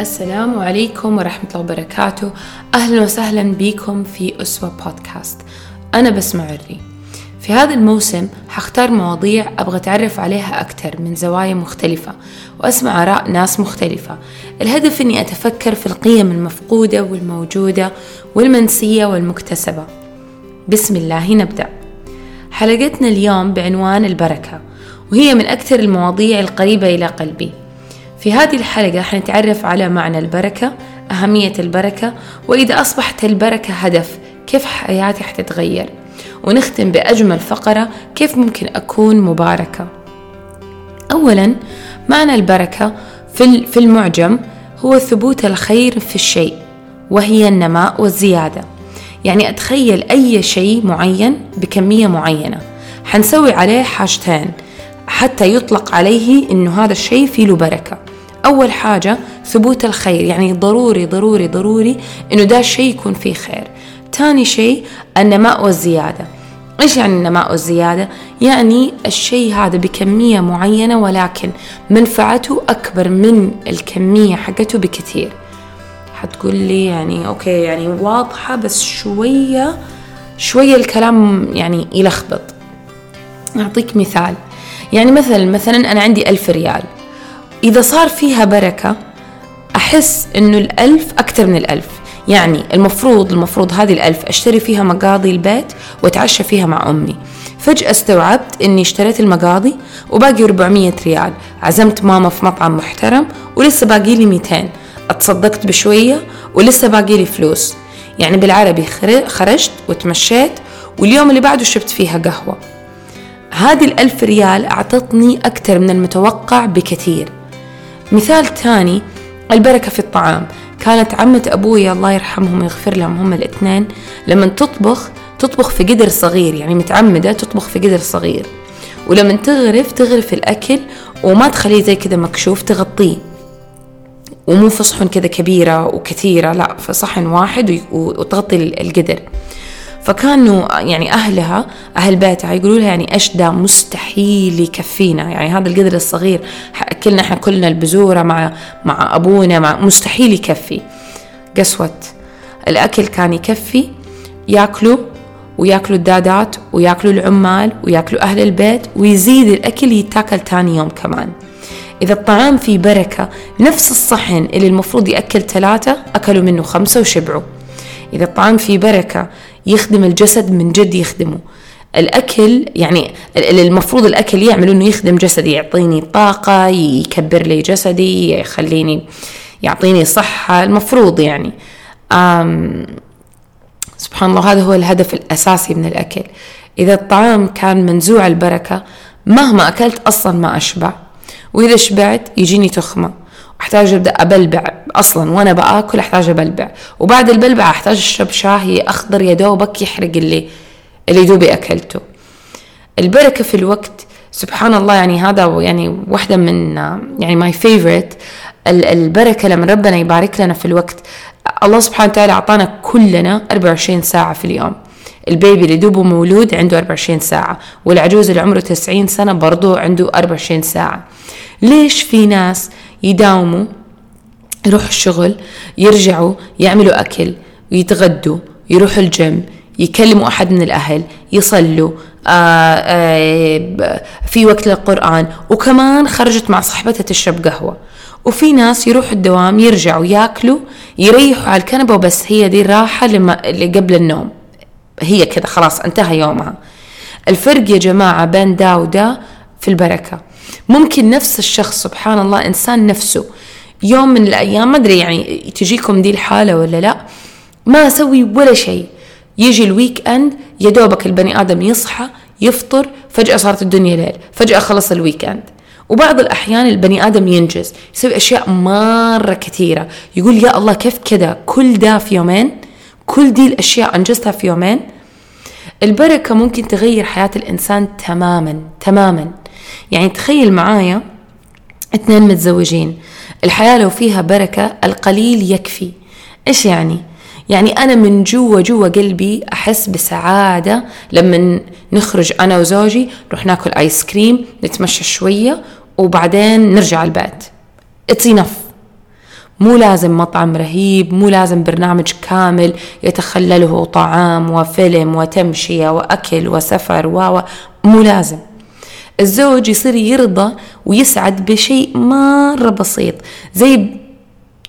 السلام عليكم ورحمة الله وبركاته. أهلا وسهلا بكم في أسوة بودكاست. أنا بسمع الري في هذا الموسم حختار مواضيع أبغى أتعرف عليها أكثر من زوايا مختلفة وأسمع آراء ناس مختلفة. الهدف أني أتفكر في القيم المفقودة والموجودة والمنسية والمكتسبة. بسم الله نبدأ. حلقتنا اليوم بعنوان البركة وهي من أكثر المواضيع القريبة إلى قلبي. في هذه الحلقة حنتعرف على معنى البركة أهمية البركة وإذا أصبحت البركة هدف كيف حياتي حتتغير؟ ونختم بأجمل فقرة كيف ممكن أكون مباركة؟ أولا معنى البركة في المعجم هو ثبوت الخير في الشيء وهي النماء والزيادة. يعني أتخيل أي شيء معين بكمية معينة. حنسوي عليه حاجتين حتى يطلق عليه إنه هذا الشيء فيه له بركة. أول حاجة ثبوت الخير يعني ضروري ضروري ضروري إنه ده الشيء يكون فيه خير. تاني شيء النماء والزيادة. إيش يعني النماء والزيادة؟ يعني الشيء هذا بكمية معينة ولكن منفعته أكبر من الكمية حقته بكثير. حتقول لي يعني أوكي يعني واضحة بس شوية شوية الكلام يعني يلخبط. أعطيك مثال. يعني مثلا مثلا أنا عندي ألف ريال. إذا صار فيها بركة أحس إنه الألف أكثر من الألف. يعني المفروض المفروض هذه الألف أشتري فيها مقاضي البيت وأتعشى فيها مع أمي. فجأة استوعبت إني اشتريت المقاضي وباقي 400 ريال. عزمت ماما في مطعم محترم ولسه باقي لي 200 اتصدقت بشوية ولسه باقي لي فلوس. يعني بالعربي خرجت وتمشيت واليوم اللي بعده شربت فيها قهوة. هذه الألف ريال أعطتني أكثر من المتوقع بكثير. مثال ثاني البركة في الطعام. كانت عمة أبوي الله يرحمهم ويغفر لهم هم الاثنين لما تطبخ تطبخ في قدر صغير يعني متعمدة تطبخ في قدر صغير. ولما تغرف تغرف الأكل وما تخليه زي كذا مكشوف تغطيه. ومو في صحن كذا كبيرة وكثيرة لا في صحن واحد وتغطي القدر. فكانوا يعني أهلها أهل بيتها يقولوا لها يعني إيش ده مستحيل يكفينا يعني هذا القدر الصغير أكلنا إحنا كلنا البزورة مع مع أبونا مع مستحيل يكفي. قسوت الأكل كان يكفي ياكلوا وياكلوا الدادات وياكلوا العمال وياكلوا أهل البيت ويزيد الأكل يتاكل تاني يوم كمان. إذا الطعام فيه بركة نفس الصحن اللي المفروض يأكل ثلاثة أكلوا منه خمسة وشبعوا. إذا الطعام فيه بركة يخدم الجسد من جد يخدمه. الأكل يعني المفروض الأكل يعمل إنه يخدم جسدي يعطيني طاقة يكبر لي جسدي يخليني يعطيني صحة المفروض يعني. أم سبحان الله هذا هو الهدف الأساسي من الأكل. إذا الطعام كان منزوع البركة مهما أكلت أصلا ما أشبع. وإذا شبعت يجيني تخمة. أحتاج أبدأ أبلبع أصلا وأنا بآكل أحتاج أبلبع. وبعد البلبعة أحتاج أشرب شاهي أخضر يا دوبك يحرق اللي اللي دوبي أكلته. البركة في الوقت سبحان الله يعني هذا يعني واحدة من يعني my favorite البركة لما ربنا يبارك لنا في الوقت الله سبحانه وتعالى أعطانا كلنا 24 ساعة في اليوم. البيبي اللي دوبه مولود عنده 24 ساعة والعجوز اللي عمره 90 سنة برضو عنده 24 ساعة. ليش في ناس يداوموا يروحوا الشغل يرجعوا يعملوا أكل ويتغدوا يروحوا الجيم يكلموا أحد من الأهل يصلوا آآ آه، آآ آه، في وقت للقرآن. وكمان خرجت مع صاحبتها تشرب قهوة. وفي ناس يروحوا الدوام يرجعوا ياكلوا يريحوا على الكنبة وبس هي دي الراحة اللي قبل النوم. هي كذا خلاص انتهى يومها. الفرق يا جماعة بين دا ودا في البركة. ممكن نفس الشخص سبحان الله إنسان نفسه يوم من الأيام ما أدري يعني تجيكم دي الحالة ولا لا ما أسوي ولا شيء. يجي ال weekend يا دوبك البني آدم يصحى يفطر فجأة صارت الدنيا ليل فجأة خلص ال weekend. وبعض الأحيان البني آدم ينجز يسوي أشياء مرة كثيرة. يقول يا الله كيف كذا؟ كل ده في يومين؟ كل دي الأشياء أنجزتها في يومين؟ البركة ممكن تغير حياة الإنسان تماما تماما. يعني تخيل معايا اثنين متزوجين الحياة لو فيها بركة القليل يكفي. إيش يعني؟ يعني أنا من جوا جوا قلبي أحس بسعادة لما نخرج أنا وزوجي نروح ناكل آيس كريم نتمشى شوية وبعدين نرجع البيت. It's enough. مو لازم مطعم رهيب مو لازم برنامج كامل يتخلله طعام وفيلم وتمشية وأكل وسفر و مو لازم. الزوج يصير يرضى ويسعد بشيء مرة بسيط زي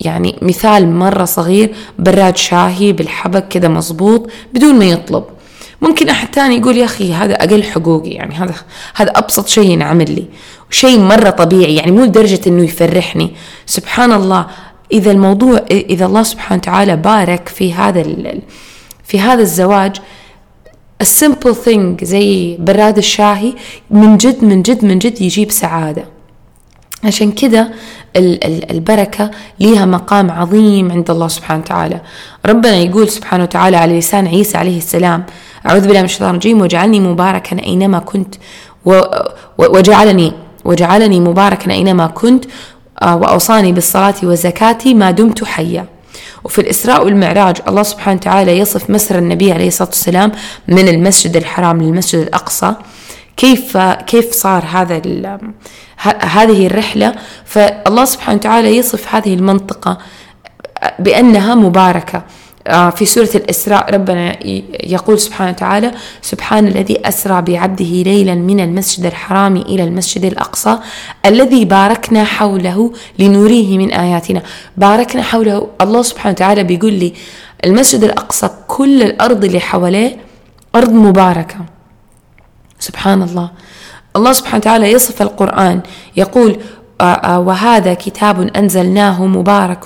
يعني مثال مرة صغير براد شاهي بالحبك كذا مزبوط بدون ما يطلب. ممكن أحد تاني يقول يا أخي هذا أقل حقوقي يعني هذا هذا أبسط شيء ينعمل لي شيء مرة طبيعي يعني مو لدرجة إنه يفرحني. سبحان الله إذا الموضوع إذا الله سبحانه وتعالى بارك في هذا في هذا الزواج ال simple thing زي براد الشاهي من جد من جد من جد يجيب سعادة. عشان كذا البركة ليها مقام عظيم عند الله سبحانه وتعالى. ربنا يقول سبحانه وتعالى على لسان عيسى عليه السلام أعوذ بالله من الشيطان الرجيم وجعلني مباركا أينما كنت وجعلني وجعلني مباركا أينما كنت آه، وأوصاني بالصلاة والزكاة ما دمت حيا. وفي الإسراء والمعراج الله سبحانه وتعالى يصف مسر النبي عليه الصلاة والسلام من المسجد الحرام للمسجد الأقصى. كيف كيف صار هذا هذه الرحلة؟ فالله سبحانه وتعالى يصف هذه المنطقة بأنها مباركة. في سورة الإسراء ربنا يقول سبحانه وتعالى سبحان الذي أسرى بعبده ليلا من المسجد الحرام إلى المسجد الأقصى الذي باركنا حوله لنريه من آياتنا. باركنا حوله الله سبحانه وتعالى بيقول لي المسجد الأقصى كل الأرض اللي حواليه أرض مباركة. سبحان الله. الله سبحانه وتعالى يصف القرآن يقول آه، آه، وهذا كتاب أنزلناه مبارك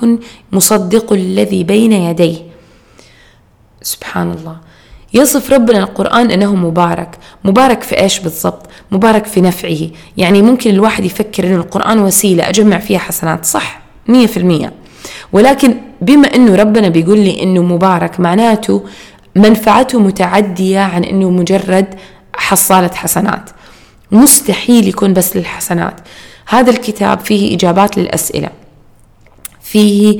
مصدق الذي بين يديه. سبحان الله. يصف ربنا القرآن أنه مبارك. مبارك في إيش بالضبط؟ مبارك في نفعه. يعني ممكن الواحد يفكر أن القرآن وسيلة. أجمع فيها حسنات. صح. مية في المية. ولكن بما أنه ربنا بيقول لي أنه مبارك معناته منفعته متعدية عن أنه مجرد حصالة حسنات. مستحيل يكون بس للحسنات. هذا الكتاب فيه إجابات للأسئلة. فيه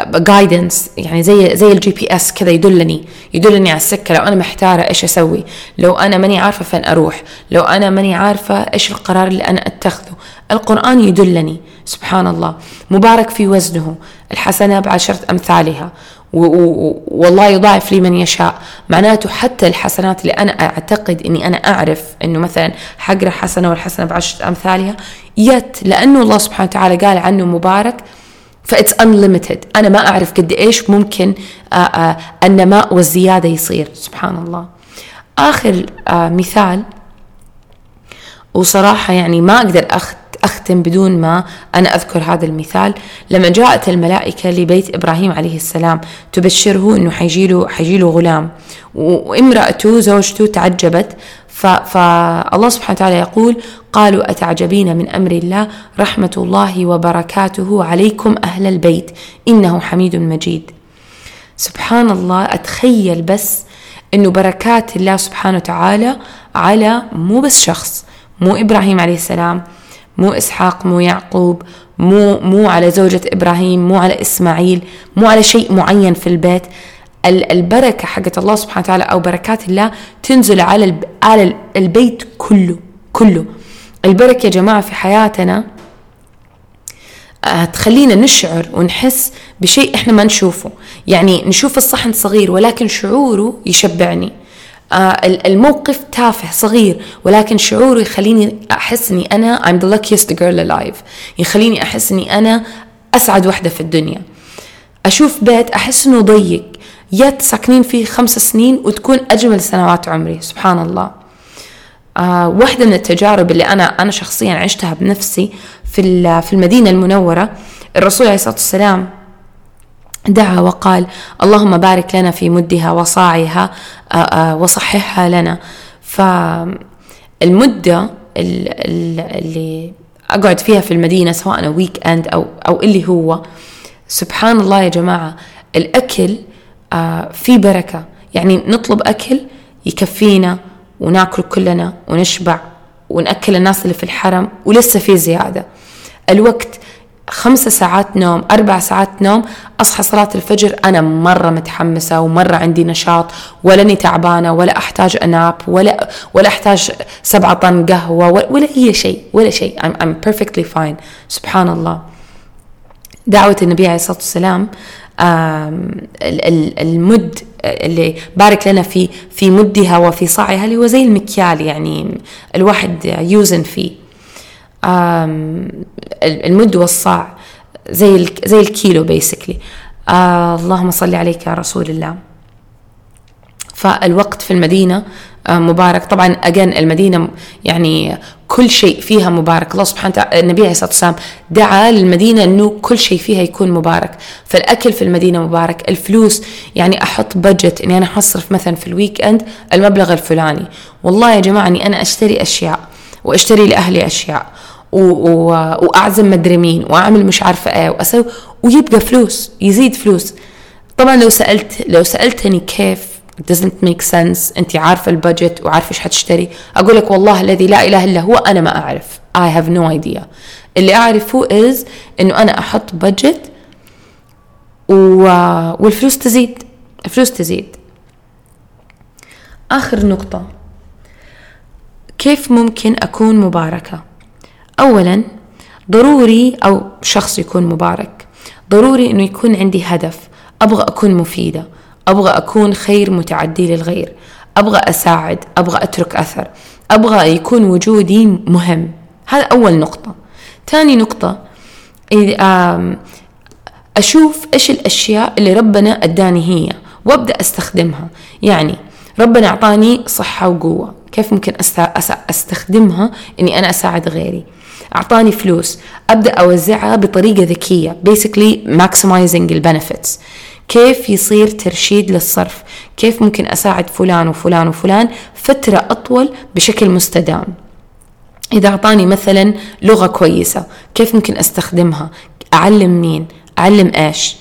guidance آه، آه، يعني زي زي ال GPS كذا يدلني يدلني على السكة. لو أنا محتارة إيش أسوي لو أنا ماني عارفة فين أروح لو أنا ماني عارفة إيش القرار اللي أنا أتخذه. القرآن يدلني سبحان الله. مبارك في وزنه. الحسنة بعشرة أمثالها. والله يضاعف لي من يشاء. معناته حتى الحسنات اللي أنا أعتقد أني أنا أعرف أنه مثلا حقرأ حسنة والحسنة بعشرة أمثالها يت لأنه الله سبحانه وتعالى قال عنه مبارك فإتس unlimited. أنا ما أعرف قد إيش ممكن النماء والزيادة يصير. سبحان الله. آخر مثال وصراحة يعني ما أقدر أخذ أختم بدون ما أنا أذكر هذا المثال. لما جاءت الملائكة لبيت إبراهيم عليه السلام تبشره أنه حيجيله, حيجيله غلام. وامرأته زوجته تعجبت. فالله سبحانه وتعالى يقول قالوا أتعجبين من أمر الله؟ رحمة الله وبركاته عليكم أهل البيت. إنه حميد مجيد. سبحان الله أتخيل بس أنه بركات الله سبحانه وتعالى على مو بس شخص مو إبراهيم عليه السلام. مو إسحاق مو يعقوب مو مو على زوجة إبراهيم مو على إسماعيل مو على شيء معين في البيت. البركة حقت الله سبحانه وتعالى أو بركات الله تنزل على على البيت كله كله. البركة يا جماعة في حياتنا آه، تخلينا نشعر ونحس بشيء إحنا ما نشوفه. يعني نشوف الصحن صغير ولكن شعوره يشبعني. الموقف تافه صغير ولكن شعوره يخليني أحس أني أنا I'm the luckiest girl alive. يخليني أحس أني أنا أسعد وحدة في الدنيا. أشوف بيت أحس أنه ضيق. يت ساكنين فيه خمس سنين وتكون أجمل سنوات عمري سبحان الله. آه واحدة من التجارب اللي أنا أنا شخصيا عشتها بنفسي في في المدينة المنورة الرسول عليه الصلاة والسلام دعا وقال اللهم بارك لنا في مدها وصاعها آه، آه، وصححها لنا. فالمدة اللي أقعد فيها في المدينة سواء ويك أند أو, أو اللي هو سبحان الله يا جماعة الأكل آه، في بركة. يعني نطلب أكل يكفينا وناكل كلنا ونشبع ونأكل الناس اللي في الحرم ولسه في زيادة. الوقت خمسة ساعات نوم أربع ساعات نوم أصحى صلاة الفجر. أنا مرة متحمسة ومرة عندي نشاط ولاني تعبانة ولا أحتاج أناب ولا ولا أحتاج سبعة طن قهوة ولا, أي شيء ولا شيء. I'm, I'm perfectly fine. سبحان الله. دعوة النبي عليه الصلاة والسلام المد اللي بارك لنا في في مدها وفي صاعها اللي هو زي المكيال يعني الواحد يوزن فيه. المد والصاع زي زي الكيلو بيسكلي آه اللهم صل عليك يا رسول الله. فالوقت في المدينة آه مبارك. طبعا أجن المدينة يعني كل شيء فيها مبارك. الله سبحانه وتعالى النبي عليه الصلاة والسلام دعا للمدينة أنه كل شيء فيها يكون مبارك. فالأكل في المدينة مبارك. الفلوس يعني أحط بجت أني أنا حصرف مثلا في الويك أند المبلغ الفلاني. والله يا جماعة أني أنا أشتري أشياء وأشتري لأهلي أشياء. و... و... واعزم مدري مين وأعمل مش عارفة إيه وأسوي ويبقى فلوس يزيد فلوس. طبعا لو سألت لو سألتني كيف doesn't make sense أنت عارفة البادجت وعارفة إيش حتشتري أقول لك والله الذي لا إله إلا هو أنا ما أعرف. I have no idea. اللي أعرفه is إنه أنا أحط بادجت و... والفلوس تزيد. الفلوس تزيد. آخر نقطة. كيف ممكن أكون مباركة؟ اولا ضروري أو شخص يكون مبارك. ضروري إنه يكون عندي هدف. أبغى أكون مفيدة. أبغى أكون خير متعدي للغير. أبغى أساعد. أبغى أترك أثر. أبغى يكون وجودي مهم. هذا أول نقطة. ثاني نقطة أشوف إيش الأشياء اللي ربنا أداني هي وأبدأ أستخدمها. يعني ربنا أعطاني صحة وقوة. كيف ممكن أستخدمها إني أنا أساعد غيري؟ أعطاني فلوس. أبدأ أوزعها بطريقة ذكية basically maximizing البنفيتس كيف يصير ترشيد للصرف؟ كيف ممكن أساعد فلان وفلان وفلان؟ فترة أطول بشكل مستدام. إذا أعطاني مثلا لغة كويسة كيف ممكن أستخدمها؟ أعلم مين؟ أعلم إيش؟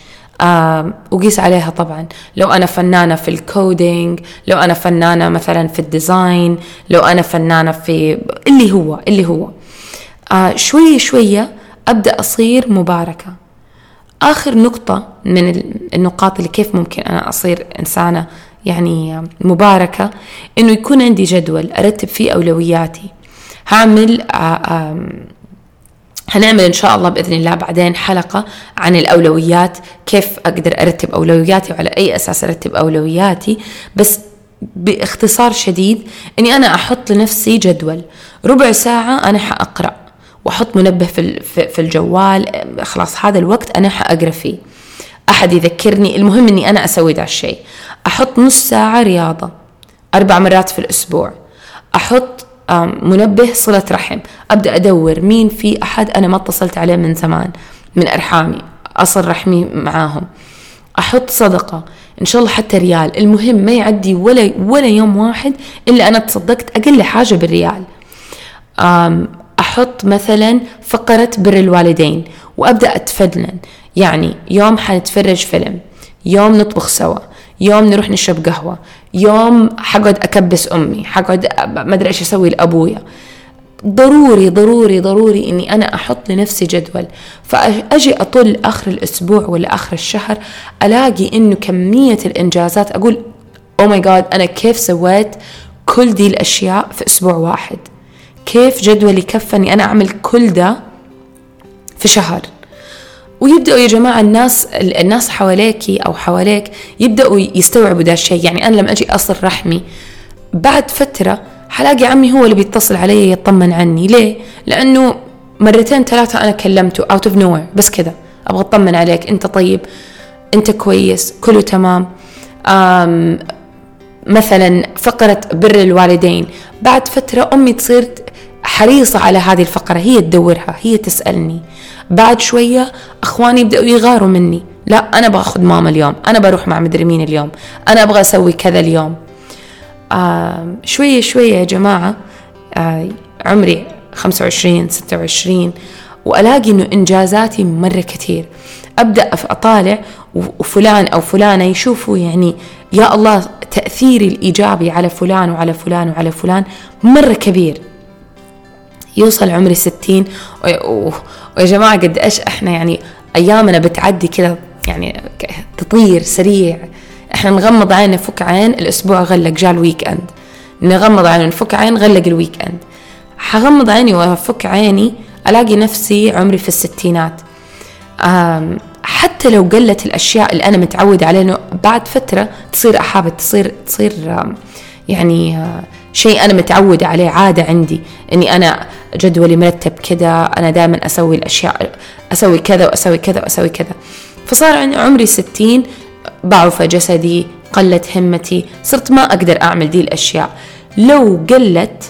وقيس عليها طبعا. لو أنا فنانة في ال coding لو أنا فنانة مثلا في ال design لو أنا فنانة في اللي هو اللي هو. آه شوية شوية أبدأ أصير مباركة. آخر نقطة من النقاط اللي كيف ممكن أنا أصير إنسانة يعني مباركة إنه يكون عندي جدول أرتب فيه أولوياتي. هعمل آه، هنعمل إن شاء الله بإذن الله بعدين حلقة عن الأولويات كيف أقدر أرتب أولوياتي وعلى أي أساس أرتب أولوياتي. بس باختصار شديد إني أنا أحط لنفسي جدول. ربع ساعة أنا حأقرأ. وأحط منبه في في الجوال خلاص هذا الوقت أنا حأقرأ فيه. أحد يذكرني المهم إني أنا أسوي ذا الشيء. أحط نص ساعة رياضة أربع مرات في الأسبوع. أحط منبه صلة رحم. أبدأ أدور مين في أحد أنا ما اتصلت عليه من زمان من أرحامي أصل رحمي معاهم. أحط صدقة إن شاء الله حتى ريال. المهم ما يعدي ولا ولا يوم واحد إلا أنا تصدقت أقل حاجة بالريال. أحط مثلا فقرة بر الوالدين وأبدأ أتفنن. يعني يوم حنتفرج فيلم يوم نطبخ سوا يوم نروح نشرب قهوة يوم حقعد أكبس أمي حقعد ما أدري إيش أسوي لأبويا. ضروري ضروري ضروري إني أنا أحط لنفسي جدول. فأجي اطل اخر الأسبوع ولا اخر الشهر ألاقي إنه كمية الإنجازات أقول oh my God أنا كيف سويت كل دي الأشياء في أسبوع واحد؟ كيف جدولي كفى اني أنا أعمل كل ده في شهر؟ ويبدأوا يا جماعة الناس الناس حواليكي أو حواليك يبدأوا يستوعبوا ده الشيء. يعني أنا لما أجي أصل رحمي بعد فترة حلاقي عمي هو اللي بيتصل علي يطمن عني. ليه؟ لأنه مرتين ثلاثة أنا كلمته out of nowhere بس كذا أبغى أطمن عليك. أنت طيب أنت كويس كله تمام. مثلا فقرة بر الوالدين. بعد فترة أمي تصير حريصة على هذه الفقرة هي تدورها هي تسألني. بعد شوية أخواني يبدأوا يغاروا مني. لا أنا بأخذ ماما اليوم أنا بروح مع مدري مين اليوم أنا أبغى أسوي كذا اليوم. آه شوية شوية يا جماعة آه عمري 25 26 وألاقي إنه إنجازاتي مرة كثير. أبدأ أطالع وفلان أو فلانة يشوفوا يعني يا الله تأثيري الإيجابي على فلان وعلى فلان وعلى فلان مرة كبير. يوصل عمري ستين ويا جماعة قد إيش إحنا يعني أيامنا بتعدي كذا يعني تطير سريع. إحنا نغمض عين نفك عين الأسبوع غلق جاء ال weekend نغمض عين نفك عين غلق ال weekend حغمض عيني وأفك عيني ألاقي نفسي عمري في الستينات. حتى لو قلت الأشياء اللي أنا متعودة عليها بعد فترة تصير أحابة تصير تصير يعني آه، شيء أنا متعودة عليه عادة عندي إني أنا جدولي مرتب كذا أنا دائما أسوي الأشياء أسوي كذا وأسوي كذا وأسوي كذا. فصار عمري ستين ضعف جسدي قلت همتي صرت ما أقدر أعمل دي الأشياء. لو قلت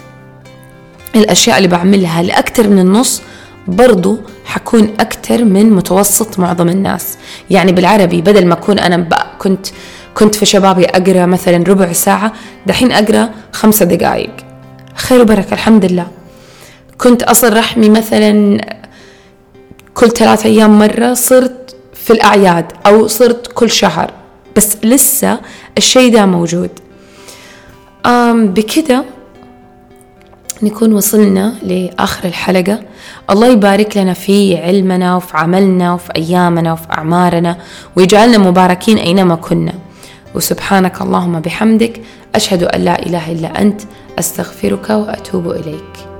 الأشياء اللي بعملها لأكثر من النص برضو حكون أكثر من متوسط معظم الناس. يعني بالعربي بدل ما أكون أنا كنت كنت في شبابي أقرأ مثلا ربع ساعة دحين أقرأ خمسة دقائق خير وبركة الحمد لله. كنت أصل رحمي مثلا كل ثلاثة أيام مرة صرت في الأعياد أو صرت كل شهر بس لسه الشيء ده موجود. بكده نكون وصلنا لآخر الحلقة. الله يبارك لنا في علمنا وفي عملنا وفي أيامنا وفي أعمارنا ويجعلنا مباركين أينما كنا. وسبحانك اللهم بحمدك. أشهد أن لا إله إلا أنت. أستغفرك وأتوب إليك.